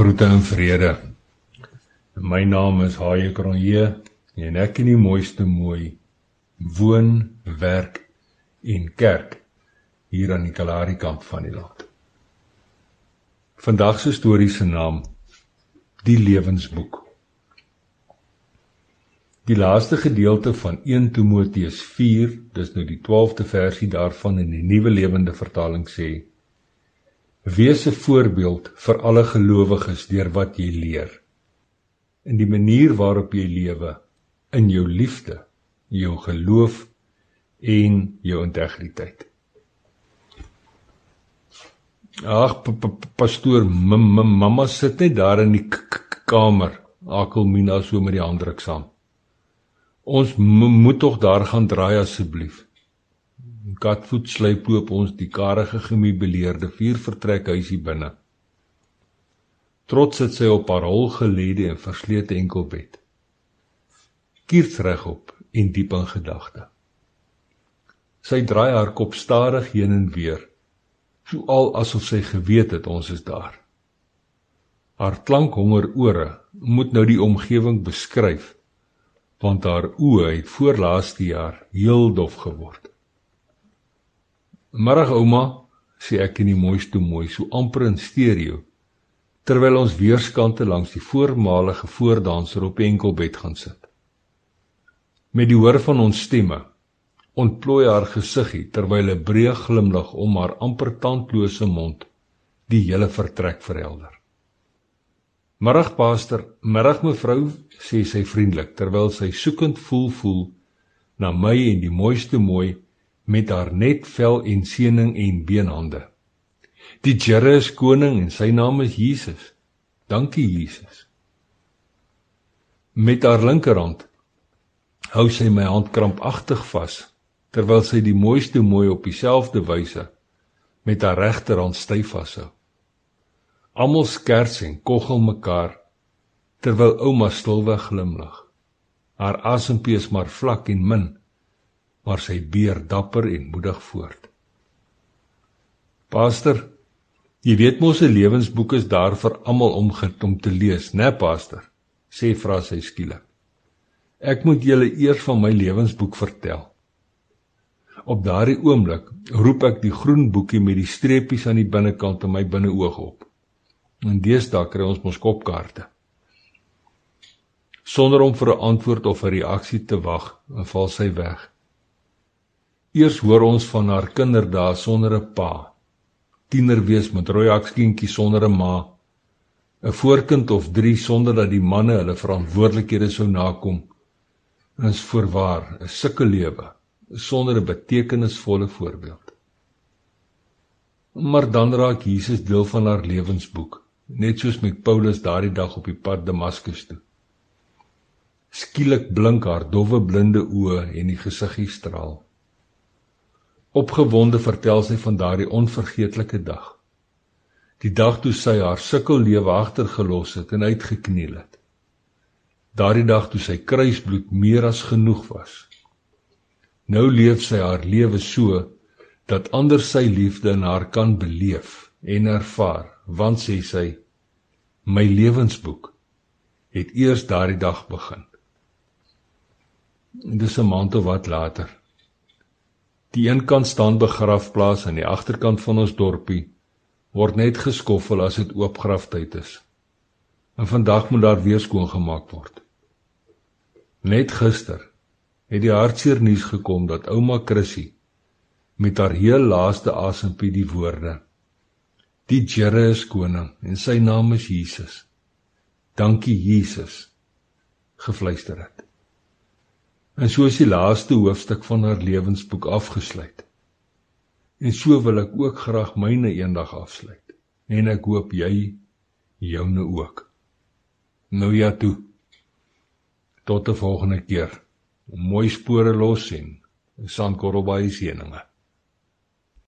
Groete en vrede. My naam is Haie Kronje en ek in die mooiste mooi woon, werk en kerk hier aan die Kalahari kant van die land. Vandag se storie se naam Die Lewensboek. Die laaste gedeelte van 1 Timoteus 4, dis nou die 12de versie daarvan in die Nuwe Lewende Vertaling sê: Wees 'n voorbeeld vir alle gelowiges deur wat jy leer. In die manier waarop jy lewe, in jou liefde, jou geloof en jou integriteit. Ag pastoor, mamma sit net daar in die kamer, Akelmina so met die handdruk saam. Ons moet tog daar gaan draai asseblief. Katvoet sluip oop ons die karige gemeubileerde vier vertrek huisie binne. Trots sit sy op haar hol gelede en verslete enkelbed. Kiers regop en diep in gedagte. Sy draai haar kop stadig heen en weer, soal asof sy geweet het ons is daar. Haar klankhonger ore moet nou die omgewing beskryf, want haar oë het voorlaaste jaar heel dof geword. Middag ouma, sê ek in die mooiste mooi, so amper in stereo, terwyl ons weerskante langs die voormalige voordanser op enkelbed gaan sit. Met die hoor van ons stemme ontplooi haar gesiggie terwyl 'n breë glimlag om haar amper tandlose mond die hele vertrek verhelder. Middag paaster, middag mevrou, sê sy vriendelik terwyl sy soekend voel voel na my en die mooiste mooi met haar net vel en seëning en beenhande. Die Here is koning en sy naam is Jesus. Dankie Jesus. Met haar linkerhand hou sy my hand krampagtig vas terwyl sy die mooiste mooi op dieselfde wyse met haar regterhand styf vashou. Almal skers en koggel mekaar terwyl ouma stilweg glimlag. Haar asempie is maar vlak en min maar sy beer dapper en moedig voort. Pastor, jy weet mos 'n lewensboek is daar vir almal om om te lees, né, pastor? sê vra sy skielik. Ek moet julle eers van my lewensboek vertel. Op daardie oomblik roep ek die groen boekie met die streepies aan die binnekant in my binneoog op. En deesdae kry ons mos kopkaarte. Sonder om vir 'n antwoord of 'n reaksie te wag, val sy weg. Eers hoor ons van haar kinderdae sonder 'n pa. Tiener wees met rooi hakskientjie sonder 'n ma. 'n Voorkind of 3 sonder dat die manne hulle verantwoordelikhede sou nakom. Is voorwaar 'n sulke lewe sonder 'n betekenisvolle voorbeeld. Maar dan raak Jesus deel van haar lewensboek, net soos met Paulus daardie dag op die pad Damaskus toe. Skielik blink haar dowwe blinde oë en die gesiggie straal. Opgewonde vertel sy van daardie onvergeetlike dag. Die dag toe sy haar sukkellewe agtergelos het en uitgekniel het. Daardie dag toe sy kruisbloed meer as genoeg was. Nou leef sy haar lewe so dat ander sy liefde in haar kan beleef en ervaar, want sê sy my lewensboek het eers daardie dag begin. Dis 'n maand of wat later Die een kant staan begrafplaas aan die agterkant van ons dorpie word net geskoffel as dit oopgraftyd is. En vandag moet daar weer skoon gemaak word. Net gister het die hartseer nuus gekom dat ouma Chrissy met haar heel laaste asempie die woorde: Die Here is koning en sy naam is Jesus. Dankie Jesus gefluister het. En so is die laaste hoofstuk van haar lewensboek afgesluit. En so wil ek ook graag myne eendag afsluit. En ek hoop jy joune ook. Nou ja toe. Tot 'n volgende keer. Mooi spore los sien. Sandkorrel baie seëninge.